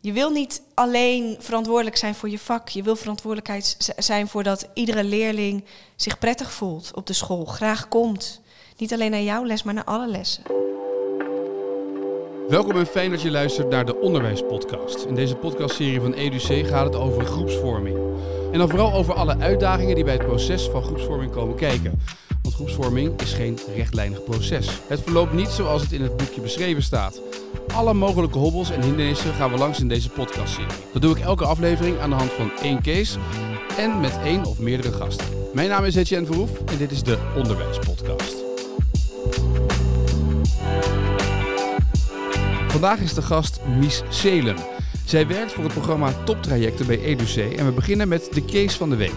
Je wil niet alleen verantwoordelijk zijn voor je vak. Je wil verantwoordelijkheid zijn voor dat iedere leerling zich prettig voelt op de school, graag komt. Niet alleen naar jouw les, maar naar alle lessen. Welkom en fijn dat je luistert naar de Onderwijspodcast. In deze podcastserie van EduC gaat het over groepsvorming. En dan vooral over alle uitdagingen die bij het proces van groepsvorming komen kijken. Groepsvorming is geen rechtlijnig proces. Het verloopt niet zoals het in het boekje beschreven staat. Alle mogelijke hobbels en hindernissen gaan we langs in deze podcastserie. Dat doe ik elke aflevering aan de hand van één case en met één of meerdere gasten. Mijn naam is Etienne Verhoef en dit is de Onderwijspodcast. Vandaag is de gast Mies Selem. Zij werkt voor het programma Toptrajecten bij EduC en we beginnen met de case van de week.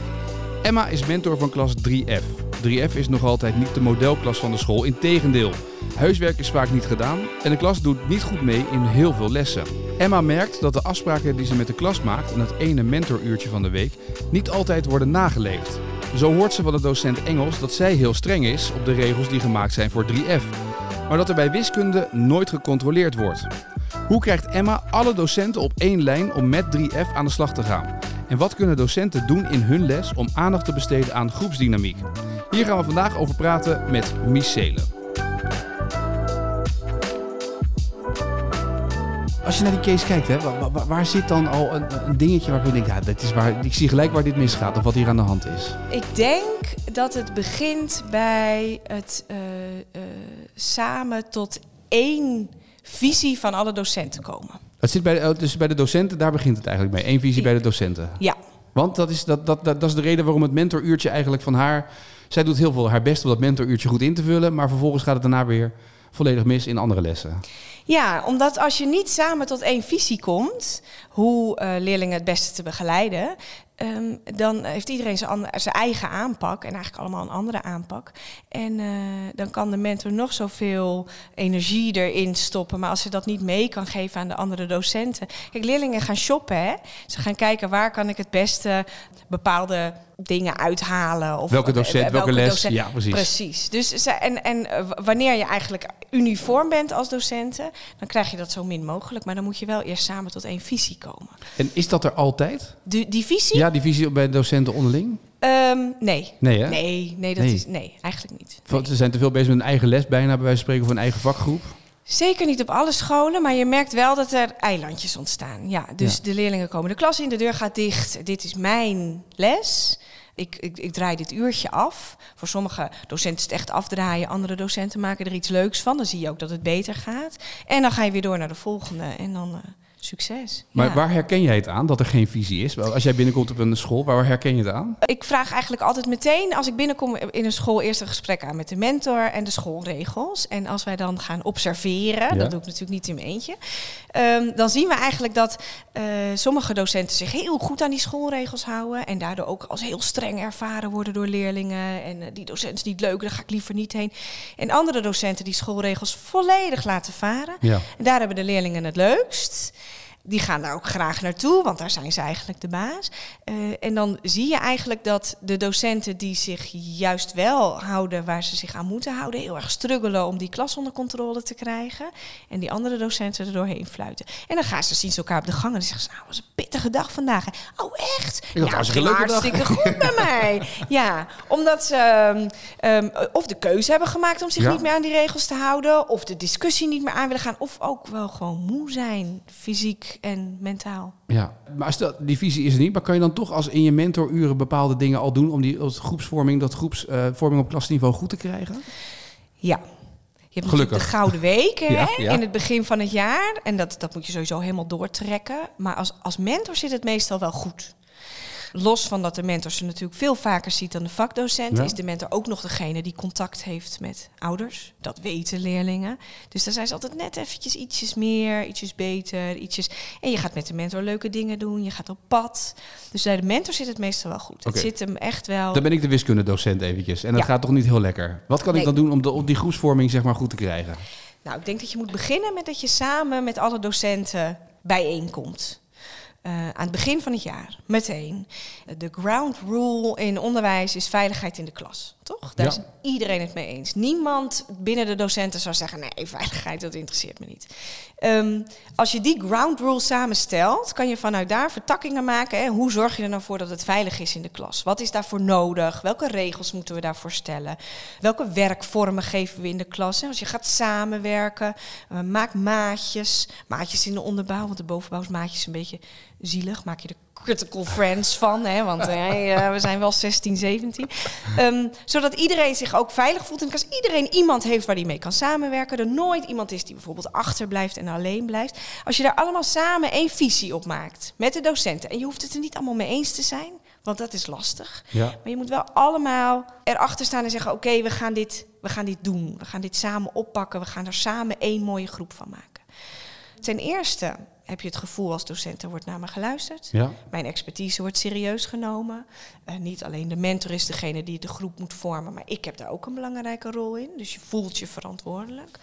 Emma is mentor van klas 3F. 3F is nog altijd niet de modelklas van de school, integendeel. Huiswerk is vaak niet gedaan en de klas doet niet goed mee in heel veel lessen. Emma merkt dat de afspraken die ze met de klas maakt in het ene mentoruurtje van de week niet altijd worden nageleefd. Zo hoort ze van de docent Engels dat zij heel streng is op de regels die gemaakt zijn voor 3F maar dat er bij wiskunde nooit gecontroleerd wordt. Hoe krijgt Emma alle docenten op één lijn om met 3F aan de slag te gaan? En wat kunnen docenten doen in hun les om aandacht te besteden aan groepsdynamiek? Hier gaan we vandaag over praten met Mies Seelen. Als je naar die case kijkt, hè, waar, waar- waar zit dan al een, een dingetje waarvan je denkt, ja, dit is waar, ik zie gelijk waar dit misgaat of wat hier aan de hand is? Ik denk dat het begint bij het eh, eh, samen tot één visie van alle docenten komen. Het zit bij, de- oh, dus bij de docenten, daar begint het eigenlijk mee. Eén visie bij de docenten. Ja, Want dat is, dat, dat, dat, dat is de reden waarom het mentoruurtje eigenlijk van haar... Zij doet heel veel haar best om dat mentoruurtje goed in te vullen... maar vervolgens gaat het daarna weer volledig mis in andere lessen. Ja, omdat als je niet samen tot één visie komt, hoe eh, leerlingen het beste te begeleiden, ehm, dan heeft iedereen zijn, zijn eigen aanpak en eigenlijk allemaal een andere aanpak. En eh, dan kan de mentor nog zoveel energie erin stoppen, maar als ze dat niet mee kan geven aan de andere docenten. Kijk, leerlingen gaan shoppen, hè? Ze gaan kijken waar kan ik het beste bepaalde dingen uithalen. Of Welke docent, eh, welke les, docent- ja, precies. Precies. Dus ze- en, en eh, wanneer je eigenlijk uniform bent als docenten, dan krijg je dat zo min mogelijk. Maar dan moet je wel eerst samen tot één visie komen. En is dat er altijd? Die, die visie? Ja, die visie bij de docenten onderling? Ehm, nee. Nee, hè? Nee, nee, dat Nee. Is, nee, eigenlijk niet. Ze zijn te veel bezig met een eigen les bijna, bij wijze van spreken, of een eigen vakgroep. Zeker niet op alle scholen, maar je merkt wel dat er eilandjes ontstaan. Ja, dus Ja. de leerlingen komen de klas in, de deur gaat dicht. Dit is mijn les. Ik, ik, ik draai dit uurtje af. Voor sommige docenten is het echt afdraaien. Andere docenten maken er iets leuks van. Dan zie je ook dat het beter gaat. En dan ga je weer door naar de volgende. En dan eh, succes. Maar Ja. waar herken jij het aan, dat er geen visie is? Als jij binnenkomt op een school, waar herken je het aan? Ik vraag eigenlijk altijd meteen, als ik binnenkom in een school, eerst een gesprek aan met de mentor en de schoolregels. En als wij dan gaan observeren, Ja. dat doe ik natuurlijk niet in mijn eentje, ehm, dan zien we eigenlijk dat eh, sommige docenten zich heel goed aan die schoolregels houden. En daardoor ook als heel streng ervaren worden door leerlingen. En eh, die docent is niet leuk, daar ga ik liever niet heen. En andere docenten die schoolregels volledig laten varen. Ja. En daar hebben de leerlingen het leukst. Die gaan daar ook graag naartoe, want daar zijn ze eigenlijk de baas. Eh, en dan zie je eigenlijk dat de docenten die zich juist wel houden waar ze zich aan moeten houden, heel erg struggelen om die klas onder controle te krijgen. En die andere docenten er doorheen fluiten. En dan gaan ze zien ze elkaar op de gang en dan zeggen ze, nou, was een pittige dag vandaag. hè." Oh, echt? had Nou, een het hartstikke ging leuke dag. hartstikke goed bij mij. Ja, omdat ze ehm, ehm, of de keuze hebben gemaakt om zich Ja. niet meer aan die regels te houden, of de discussie niet meer aan willen gaan, of ook wel gewoon moe zijn, fysiek en mentaal. Ja, maar als dat, die visie is er niet, maar kan je dan toch als in je mentoruren bepaalde dingen al doen om die als groepsvorming, dat groepsvorming op klasniveau goed te krijgen? Ja. Je hebt Gelukkig. natuurlijk de gouden Ja, ja. in het begin van het jaar. En dat, dat moet je sowieso helemaal doortrekken. Maar als, als mentor zit het meestal wel goed. Los van dat de mentor ze natuurlijk veel vaker ziet dan de vakdocent, Ja. is de mentor ook nog degene die contact heeft met ouders. Dat weten leerlingen. Dus daar zijn ze altijd net eventjes ietsjes meer, ietsjes beter, ietsjes. En je gaat met de mentor leuke dingen doen, je gaat op pad. Dus bij de mentor zit het meestal wel goed. Het zit hem echt wel. Dan ben ik de wiskundedocent eventjes. En dat Ja. gaat toch niet heel lekker. Wat kan ik dan doen om, de, om die groepsvorming zeg maar goed te krijgen? Nou, ik denk dat je moet beginnen met dat je samen met alle docenten bijeenkomt. Eh, aan het begin van het jaar, meteen. De ground rule in onderwijs is veiligheid in de klas. Toch? Daar Ja. is iedereen het mee eens. Niemand binnen de docenten zou zeggen: nee, veiligheid, dat interesseert me niet. Ehm, als je die ground rules samenstelt, kan je vanuit daar vertakkingen maken. Hè? Hoe zorg je er nou voor dat het veilig is in de klas? Wat is daarvoor nodig? Welke regels moeten we daarvoor stellen? Welke werkvormen geven we in de klas? Hè? Als je gaat samenwerken, eh, maak maatjes. Maatjes in de onderbouw, want de bovenbouw is maatjes een beetje zielig. Maak je er critical friends van, hè? want eh, eh, we zijn wel 16, 17. Ehm, zodat iedereen zich ook veilig voelt. En als iedereen iemand heeft waar hij mee kan samenwerken, er nooit iemand is die bijvoorbeeld achterblijft en alleen blijft. Als je daar allemaal samen één visie op maakt met de docenten. En je hoeft het er niet allemaal mee eens te zijn, want dat is lastig. Ja. Maar je moet wel allemaal erachter staan en zeggen: oké, we gaan dit, we gaan dit doen. We gaan dit samen oppakken. We gaan er samen één mooie groep van maken. Ten eerste heb je het gevoel als docent, er wordt naar me geluisterd. Ja. Mijn expertise wordt serieus genomen. Eh, niet alleen de mentor is degene die de groep moet vormen, maar ik heb daar ook een belangrijke rol in. Dus je voelt je verantwoordelijk.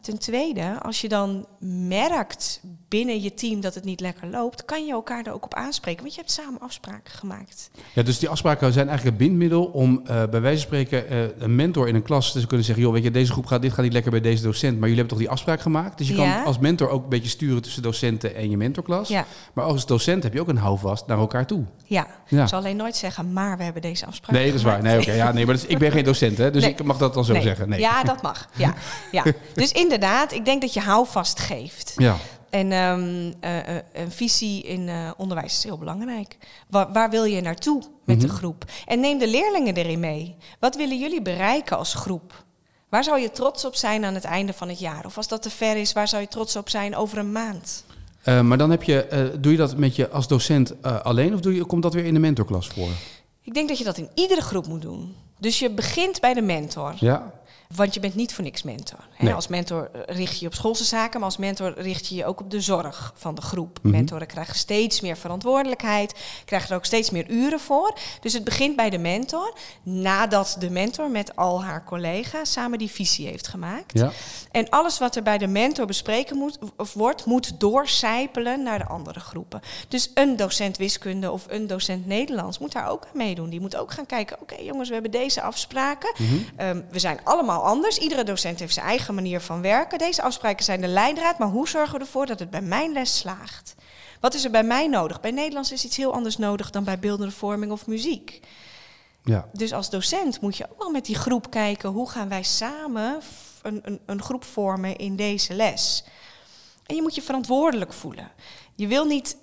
Ten tweede, als je dan merkt binnen je team dat het niet lekker loopt, kan je elkaar er ook op aanspreken, want je hebt samen afspraken gemaakt. Ja, dus die afspraken zijn eigenlijk het bindmiddel om eh, bij wijze van spreken eh, een mentor in een klas te kunnen zeggen, joh, weet je, deze groep gaat, dit gaat niet lekker bij deze docent, maar jullie hebben toch die afspraak gemaakt? Dus je Ja. kan als mentor ook een beetje sturen tussen docenten en je mentorklas. Ja, Maar als docent heb je ook een houvast naar elkaar toe. ja. Ja. Ik zal alleen nooit zeggen, maar we hebben deze afspraak. Nee, dat is waar. Nee, oké. ja, nee, maar is- ik ben geen docent, hè, dus Nee. ik mag dat dan zo Nee. zeggen. Nee. Ja, dat mag. Ja. Ja. Dus inderdaad, ik denk dat je houvast geeft. Ja. En ehm, eh, eh, een visie in eh, onderwijs is heel belangrijk. Waar, waar wil je naartoe met de Mhm. groep? En neem de leerlingen erin mee. Wat willen jullie bereiken als groep? Waar zou je trots op zijn aan het einde van het jaar? Of als dat te ver is, waar zou je trots op zijn over een maand? Maar dan heb je, doe je dat met je als docent alleen of doe je, komt dat weer in de mentorklas voor? Ik denk dat je dat in iedere groep moet doen. Dus je begint bij de mentor. Ja. Want je bent niet voor niks mentor. Nee. Als mentor eh, richt je je op schoolse zaken, maar als mentor richt je je ook op de zorg van de groep. Mhm. Mentoren krijgen steeds meer verantwoordelijkheid, krijgen er ook steeds meer uren voor. Dus het begint bij de mentor, nadat de mentor met al haar collega's samen die visie heeft gemaakt. Ja. En alles wat er bij de mentor bespreken moet, of wordt, moet doorcijpelen naar de andere groepen. Dus een docent wiskunde of een docent Nederlands moet daar ook aan meedoen. Die moet ook gaan kijken, oké jongens, we hebben deze afspraken. Mhm. Ehm, we zijn allemaal anders. Iedere docent heeft zijn eigen manier van werken. Deze afspraken zijn de leidraad, maar hoe zorgen we ervoor dat het bij mijn les slaagt? Wat is er bij mij nodig? Bij Nederlands is iets heel anders nodig dan bij beeldende vorming of muziek. Ja. Dus als docent moet je ook wel met die groep kijken... hoe gaan wij samen een, een, een groep vormen in deze les. En je moet je verantwoordelijk voelen. Je wil niet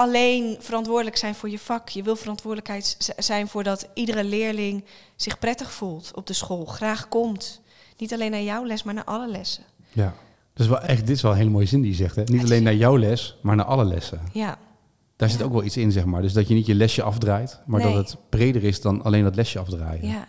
alleen verantwoordelijk zijn voor je vak. Je wil verantwoordelijkheid zijn voor dat iedere leerling zich prettig voelt op de school. Graag komt. Niet alleen naar jouw les, maar naar alle lessen. ja. Dat is wel echt, dit is wel een hele mooie zin die je zegt. Hè? Niet alleen naar jouw les, maar naar alle lessen. Ja, Daar zit ook wel iets in, zeg maar. Dus dat je niet je lesje afdraait, maar Nee. dat het breder is dan alleen dat lesje afdraaien. ja.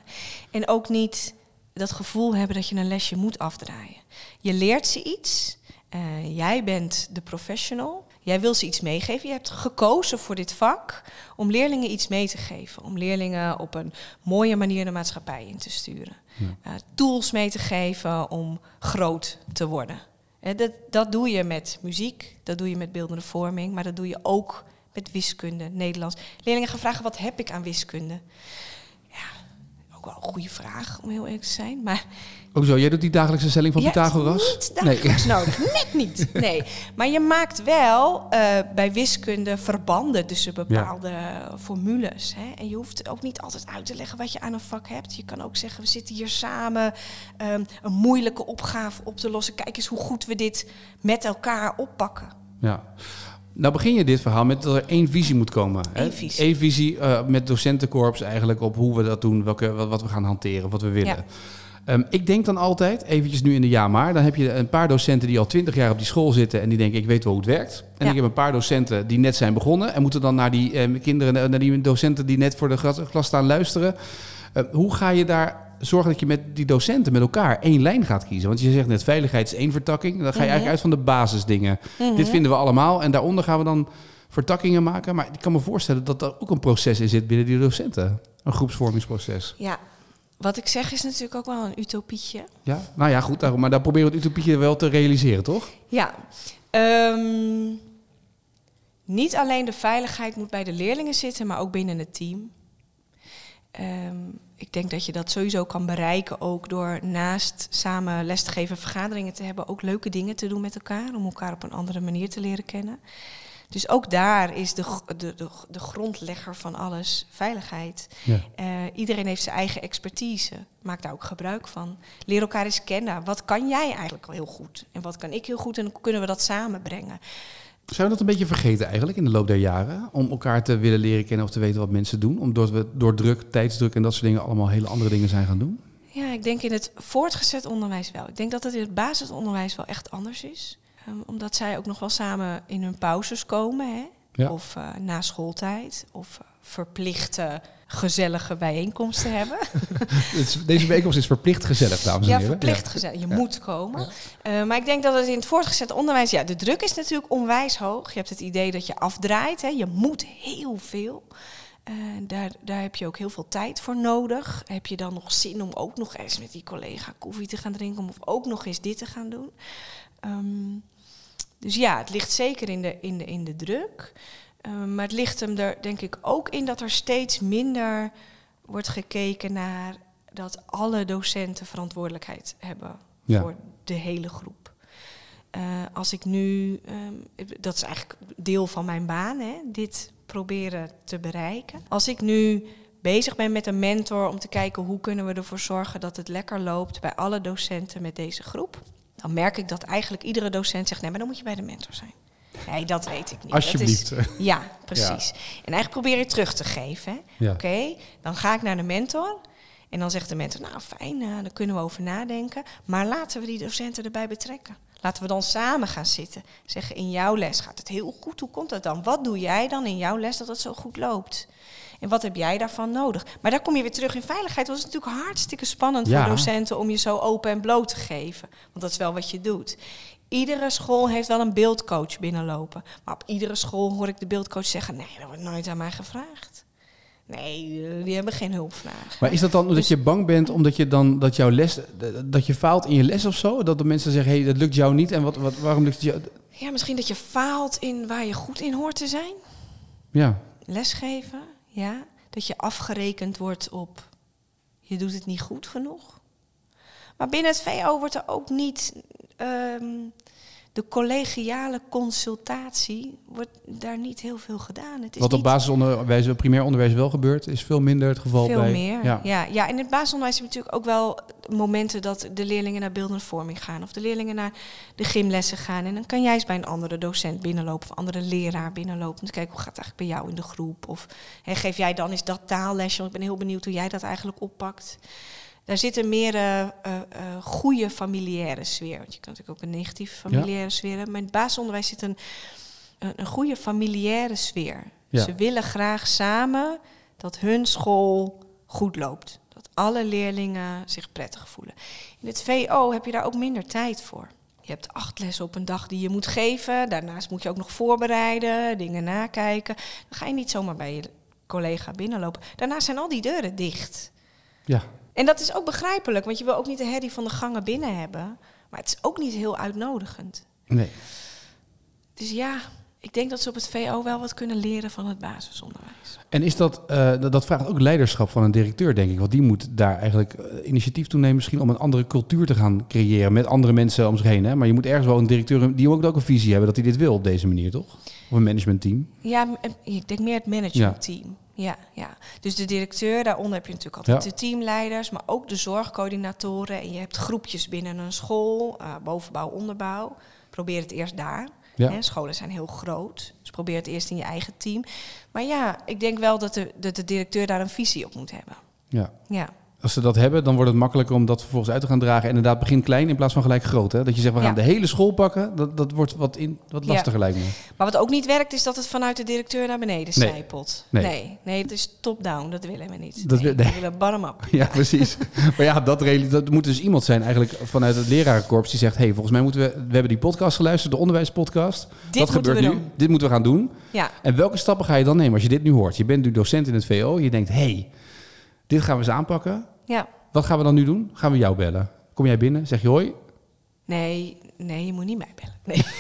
En ook niet dat gevoel hebben dat je een lesje moet afdraaien. Je leert ze iets. eh, jij bent de professional. Jij wil ze iets meegeven. Je hebt gekozen voor dit vak om leerlingen iets mee te geven. Om leerlingen op een mooie manier de maatschappij in te sturen. Ja. Eh, tools mee te geven om groot te worden. Eh, dat, dat doe je met muziek, dat doe je met beeldende vorming, maar dat doe je ook met wiskunde, Nederlands. Leerlingen gaan vragen, wat heb ik aan wiskunde? Ja, ook wel een goede vraag, om heel eerlijk te zijn. Maar Ook zo, jij doet die dagelijkse stelling van ja, Pythagoras? niet dagelijks nodig, net niet. Nee, maar je maakt wel eh, bij wiskunde verbanden tussen bepaalde formules. Hè? En je hoeft ook niet altijd uit te leggen wat je aan een vak hebt. Je kan ook zeggen, we zitten hier samen ehm, een moeilijke opgave op te lossen. Kijk eens hoe goed we dit met elkaar oppakken. Ja. Nou begin je dit verhaal met dat er één visie moet komen. hè? Eén visie. Eén visie eh, met docentenkorps eigenlijk op hoe we dat doen, welke, wat, wat we gaan hanteren, wat we willen. Ja. Ehm, ik denk dan altijd, eventjes nu in de ja maar, dan heb je een paar docenten die al twintig jaar op die school zitten en die denken ik weet wel hoe het werkt. En Ja. ik heb een paar docenten die net zijn begonnen en moeten dan naar die eh, kinderen, naar die docenten die net voor de glas staan luisteren. Eh, hoe ga je daar zorgen dat je met die docenten met elkaar één lijn gaat kiezen? Want je zegt net veiligheid is één vertakking. Dan ga je Mhm. eigenlijk uit van de basisdingen. Dit vinden we allemaal en daaronder gaan we dan vertakkingen maken. Maar ik kan me voorstellen dat er ook een proces in zit binnen die docenten. Een groepsvormingsproces. Ja, wat ik zeg is natuurlijk ook wel een utopietje. Ja, nou ja, goed. Daarom, maar daar proberen we het utopietje wel te realiseren, toch? Ja, ehm, niet alleen de veiligheid moet bij de leerlingen zitten, maar ook binnen het team. Ehm, ik denk dat je dat sowieso kan bereiken ook door naast samen les te geven, vergaderingen te hebben, ook leuke dingen te doen met elkaar, om elkaar op een andere manier te leren kennen. Dus ook daar is de, de, de, de grondlegger van alles veiligheid. Ja. Eh, iedereen heeft zijn eigen expertise. Maak daar ook gebruik van. Leer elkaar eens kennen. Wat kan jij eigenlijk al heel goed? En wat kan ik heel goed? En hoe kunnen we dat samenbrengen? Zijn we dat een beetje vergeten eigenlijk in de loop der jaren? Om elkaar te willen leren kennen of te weten wat mensen doen? Omdat we door druk, tijdsdruk en dat soort dingen allemaal hele andere dingen zijn gaan doen? Ja, ik denk in het voortgezet onderwijs wel. Ik denk dat het in het basisonderwijs wel echt anders is. Ehm, omdat zij ook nog wel samen in hun pauzes komen. Hè? Ja. Of eh, na schooltijd. Of eh, verplichte gezellige bijeenkomsten hebben. Deze bijeenkomst is verplicht gezellig, dames en Ja, heren. verplicht gezellig. Je moet komen. Eh, maar ik denk dat het in het voortgezet onderwijs... Ja, de druk is natuurlijk onwijs hoog. Je hebt het idee dat je afdraait. Hè? Je moet heel veel. Daar, daar heb je ook heel veel tijd voor nodig. Heb je dan nog zin om ook nog eens met die collega koffie te gaan drinken... of ook nog eens dit te gaan doen? Ehm, dus ja, het ligt zeker in de, in de, in de druk. Ehm, maar het ligt hem er denk ik ook in dat er steeds minder wordt gekeken naar dat alle docenten verantwoordelijkheid hebben Ja. voor de hele groep. Eh, als ik nu, ehm, dat is eigenlijk deel van mijn baan, hè, dit proberen te bereiken. Als ik nu bezig ben met een mentor om te kijken hoe kunnen we ervoor zorgen dat het lekker loopt bij alle docenten met deze groep, dan merk ik dat eigenlijk iedere docent zegt, nee, maar dan moet je bij de mentor zijn. Nee, dat weet ik niet. Dat is- Alsjeblieft. ja, precies. En eigenlijk probeer je terug te geven. Ja. Oké, dan ga ik naar de mentor. En dan zegt de mentor, nou fijn, eh, daar kunnen we over nadenken. Maar laten we die docenten erbij betrekken. Laten we dan samen gaan zitten. Zeggen, in jouw les gaat het heel goed. Hoe komt dat dan? Wat doe jij dan in jouw les dat het zo goed loopt? En wat heb jij daarvan nodig? Maar daar kom je weer terug in veiligheid. Dat is natuurlijk hartstikke spannend Ja. voor docenten om je zo open en bloot te geven. Want dat is wel wat je doet. Iedere school heeft wel een beeldcoach binnenlopen. Maar op iedere school hoor ik de beeldcoach zeggen: nee, dat wordt nooit aan mij gevraagd. Nee, eh, die hebben geen hulpvraag. Maar is dat dan omdat Dus- je bang bent omdat je dan dat jouw les dat je faalt in je les of zo? Dat de mensen zeggen, hé, hey, dat lukt jou niet en wat, wat, waarom lukt het jou? Ja, misschien dat je faalt in waar je goed in hoort te zijn. Ja, Lesgeven, ja. Dat je afgerekend wordt op je doet het niet goed genoeg. Maar binnen het VO wordt er ook niet ehm, de collegiale consultatie wordt daar niet heel veel gedaan. Het is wat op basisonderwijs, primair onderwijs wel gebeurt, is veel minder het geval veel bij. meer. Ja. Ja. Ja, in het basisonderwijs heb je natuurlijk ook wel momenten dat de leerlingen naar beeldende vorming gaan of de leerlingen naar de gymlessen gaan. En dan kan jij eens bij een andere docent binnenlopen of andere leraar binnenlopen. Om te kijken hoe gaat het eigenlijk bij jou in de groep. Of hè, geef jij dan eens dat taallesje, want ik ben heel benieuwd hoe jij dat eigenlijk oppakt. Daar zit een meer eh, eh, goede familiaire sfeer. Want je kan natuurlijk ook een negatieve familiaire sfeer hebben. Maar in het basisonderwijs zit een, een, een goede familiaire sfeer. Ja. Ze willen graag samen dat hun school goed loopt. Dat alle leerlingen zich prettig voelen. In het VO heb je daar ook minder tijd voor. Je hebt acht lessen op een dag die je moet geven. Daarnaast moet je ook nog voorbereiden, dingen nakijken. Dan ga je niet zomaar bij je collega binnenlopen. Daarnaast zijn al die deuren dicht. ja. En dat is ook begrijpelijk, want je wil ook niet de herrie van de gangen binnen hebben. Maar het is ook niet heel uitnodigend. Nee. Dus ja, ik denk dat ze op het VO wel wat kunnen leren van het basisonderwijs. En is dat, eh, dat, dat vraagt ook leiderschap van een directeur, denk ik. Want die moet daar eigenlijk eh, initiatief toe nemen, misschien om een andere cultuur te gaan creëren met andere mensen om zich heen. Hè? Maar je moet ergens wel een directeur, die moet ook een visie hebben dat hij dit wil op deze manier, toch? Of een managementteam. Ja, ik denk meer het managementteam. Ja. Ja, Dus de directeur, daaronder heb je natuurlijk altijd Ja. de teamleiders, maar ook de zorgcoördinatoren. En je hebt groepjes binnen een school, eh, bovenbouw, onderbouw. Probeer het eerst daar. Ja. Hè, scholen zijn heel groot, dus probeer het eerst in je eigen team. Maar ja, ik denk wel dat de, dat de directeur daar een visie op moet hebben. Ja. Ja. Als ze dat hebben, dan wordt het makkelijker om dat vervolgens uit te gaan dragen. En inderdaad, begin klein in plaats van gelijk groot. Hè? Dat je zegt, we gaan Ja. de hele school pakken. Dat, dat wordt wat, in, wat Ja. lastiger, lijkt me. Maar wat ook niet werkt, is dat het vanuit de directeur naar beneden Nee. Nee. Nee. nee, het is top-down, dat willen we niet. Dat nee, wil- nee. We willen bottom-up. Ja, precies. maar ja, dat, dat moet dus iemand zijn eigenlijk vanuit het lerarenkorps die zegt... hey, volgens mij moeten we... We hebben die podcast geluisterd, de onderwijspodcast. dat moeten gebeurt nu. doen. Dit moeten we gaan doen. Ja, En welke stappen ga je dan nemen als je dit nu hoort? Je bent nu docent in het VO. Je denkt, hey, dit gaan we eens aanpakken. ja. Wat gaan we dan nu doen? Gaan we jou bellen? Kom jij binnen? Zeg je hoi? Nee, nee, je moet niet mij bellen. Nee.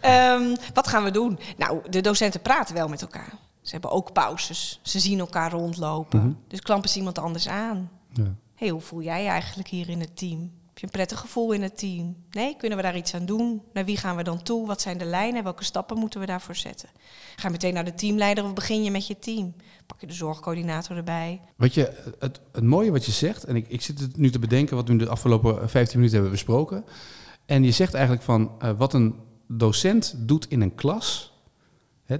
Ehm, wat gaan we doen? Nou, de docenten praten wel met elkaar. Ze hebben ook pauzes. Ze zien elkaar rondlopen. Mhm. Dus klampen ze iemand anders aan. Ja. hey, hoe voel jij je eigenlijk hier in het team? Heb je een prettig gevoel in het team? Nee, kunnen we daar iets aan doen? Naar wie gaan we dan toe? Wat zijn de lijnen? Welke stappen moeten we daarvoor zetten? Ga je meteen naar de teamleider of begin je met je team? Pak je de zorgcoördinator erbij? Weet je, het, het mooie wat je zegt, en ik, ik zit het nu te bedenken wat we de afgelopen 15 minuten hebben besproken. En je zegt eigenlijk van eh, wat een docent doet in een klas.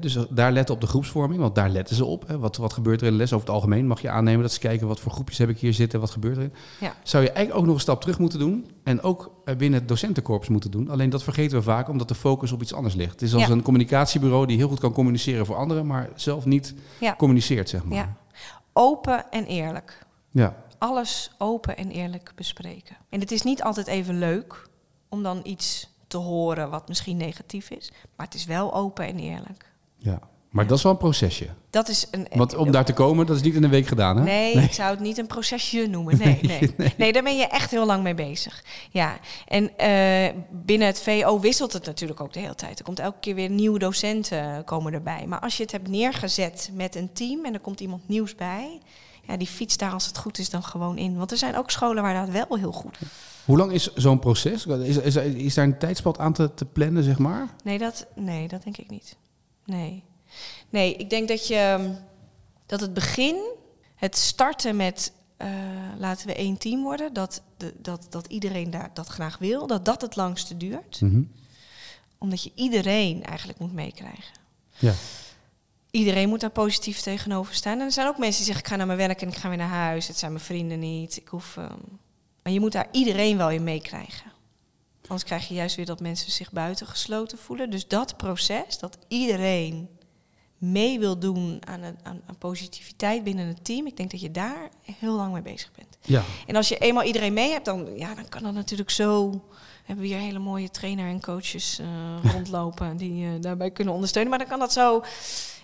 Dus daar letten op de groepsvorming, want daar letten ze op. Wat, wat gebeurt er in de les over het algemeen? Mag je aannemen dat ze kijken wat voor groepjes heb ik hier zitten, wat gebeurt er? Ja. Zou je eigenlijk ook nog een stap terug moeten doen en ook eh, binnen het docentenkorps moeten doen. Alleen dat vergeten we vaak omdat de focus op iets anders ligt. Het is als Ja. een communicatiebureau die heel goed kan communiceren voor anderen, maar zelf niet Ja. communiceert, zeg maar. Ja. Open en eerlijk. ja. Alles open en eerlijk bespreken. En het is niet altijd even leuk om dan iets te horen wat misschien negatief is. Maar het is wel open en eerlijk. Ja, maar dat is wel een procesje. Dat is een. Want om daar te komen, dat is niet in een week gedaan, hè? Nee, ik zou het niet een procesje noemen. Nee, nee, nee. daar ben je echt heel lang mee bezig. Ja, en eh, binnen het VO wisselt het natuurlijk ook de hele tijd. Er komt elke keer weer nieuwe docenten eh, komen erbij. Maar als je het hebt neergezet met een team en er komt iemand nieuws bij, ja, die fietst daar als het goed is dan gewoon in. Want er zijn ook scholen waar dat wel heel goed. Hoe lang is zo'n proces? Is, is, is daar een tijdspad aan te, te plannen, zeg maar? Nee, dat, nee, dat denk ik niet. Nee. Nee, ik denk dat je dat het begin, het starten met eh, laten we één team worden, dat, de, dat, dat iedereen daar dat graag wil, dat dat het langste duurt. Mhm. Omdat je iedereen eigenlijk moet meekrijgen. Ja. Iedereen moet daar positief tegenover staan. En er zijn ook mensen die zeggen, ik ga naar mijn werk en ik ga weer naar huis. Het zijn mijn vrienden niet. Ik hoef, ehm, Maar je moet daar iedereen wel in meekrijgen. Anders krijg je juist weer dat mensen zich buitengesloten voelen. Dus dat proces, dat iedereen mee wil doen aan, een, aan, aan positiviteit binnen het team. Ik denk dat je daar heel lang mee bezig bent. Ja. En als je eenmaal iedereen mee hebt, dan, ja, dan kan dat natuurlijk zo. We hebben hier hele mooie trainer en coaches eh, rondlopen die eh, daarbij kunnen ondersteunen. Maar dan kan dat zo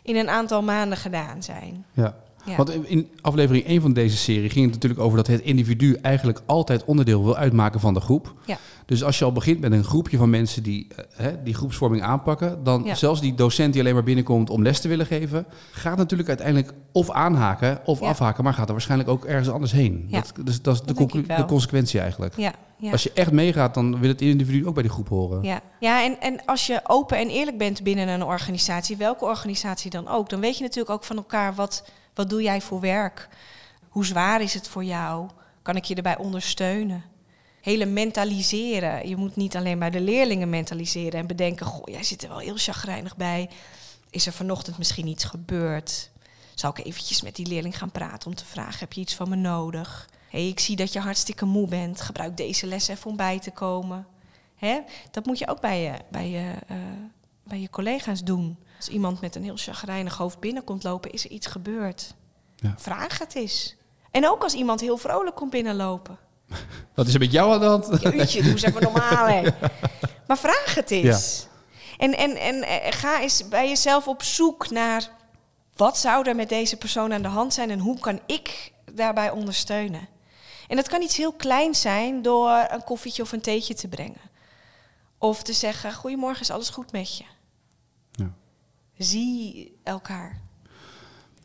in een aantal maanden gedaan zijn. ja. Ja. Want in- in aflevering 1 van deze serie ging het natuurlijk over dat het individu eigenlijk altijd onderdeel wil uitmaken van de groep. Ja. Dus als je al begint met een groepje van mensen die eh, hè, die groepsvorming aanpakken, dan Ja. zelfs die docent die alleen maar binnenkomt om les te willen geven, gaat natuurlijk uiteindelijk of aanhaken of afhaken, maar gaat er waarschijnlijk ook ergens anders heen. Dat, dus dat is de, Dat de consequentie eigenlijk. Ja, ja. Als je echt meegaat, dan wil het individu ook bij die groep horen. Ja, ja en, en als je open en eerlijk bent binnen een organisatie, welke organisatie dan ook, dan weet je natuurlijk ook van elkaar wat, wat doe jij voor werk? Hoe zwaar is het voor jou? Kan ik je erbij ondersteunen? Hele mentaliseren. Je moet niet alleen bij de leerlingen mentaliseren en bedenken: Goh, jij zit er wel heel chagrijnig bij. Is er vanochtend misschien iets gebeurd? Zal ik eventjes met die leerling gaan praten om te vragen: heb je iets van me nodig? hey, ik zie dat je hartstikke moe bent. Gebruik deze les even om bij te komen. Hè? Dat moet je ook bij je, bij, je, eh, bij je collega's doen. Als iemand met een heel chagrijnig hoofd binnenkomt lopen, is er iets gebeurd. Ja. Vraag het eens. En ook als iemand heel vrolijk komt binnenlopen. Wat is er met jou aan de hand? Jeetje, doe eens even normaal, hè. Maar vraag het eens. En, en, en eh, ga eens bij jezelf op zoek naar... wat zou er met deze persoon aan de hand zijn... en hoe kan ik daarbij ondersteunen? En dat kan iets heel kleins zijn door een koffietje of een theetje te brengen. Of te zeggen, goedemorgen, is alles goed met je? Zie elkaar.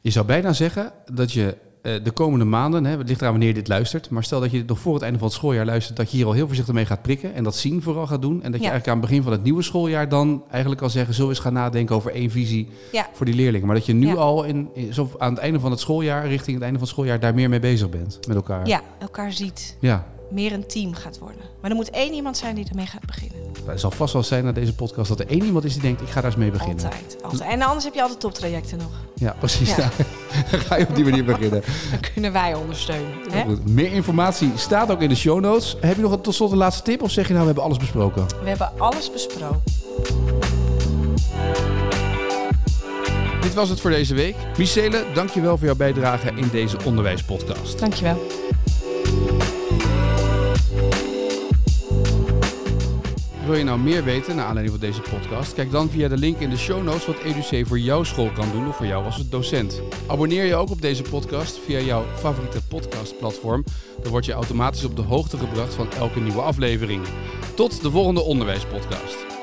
Je zou bijna zeggen dat je eh, de komende maanden, hè, het ligt eraan wanneer je dit luistert, maar stel dat je dit nog voor het einde van het schooljaar luistert, dat je hier al heel voorzichtig mee gaat prikken en dat zien vooral gaat doen. En dat je eigenlijk aan het begin van het nieuwe schooljaar dan eigenlijk al zeggen, we eens gaan nadenken over één visie Ja, voor die leerlingen. Maar dat je nu Ja. al in, in- zo aan het einde van het schooljaar, richting het einde van het schooljaar, daar meer mee bezig bent met elkaar. ja, elkaar ziet. Ja. Meer een team gaat worden. Maar er moet één iemand zijn die ermee gaat beginnen. Het zal vast wel zijn na deze podcast dat er één iemand is die denkt, ik ga daar eens mee beginnen. Altijd, altijd. En anders heb je altijd toptrajecten nog. Ja, precies. Ja. Dan ga je op die manier beginnen. Dan kunnen wij ondersteunen. Hè? Goed. Meer informatie staat ook in de show notes. Heb je nog een, tot slot een laatste tip of zeg je nou, we hebben alles besproken? We hebben alles besproken. Dit was het voor deze week. Michele, dankjewel voor jouw bijdrage in deze onderwijspodcast. Dankjewel. Wil je nou meer weten naar aanleiding van deze podcast? Kijk dan via de link in de show notes wat EduC voor jouw school kan doen of voor jou als docent. Abonneer je ook op deze podcast via jouw favoriete podcastplatform. Dan word je automatisch op de hoogte gebracht van elke nieuwe aflevering. Tot de volgende onderwijspodcast.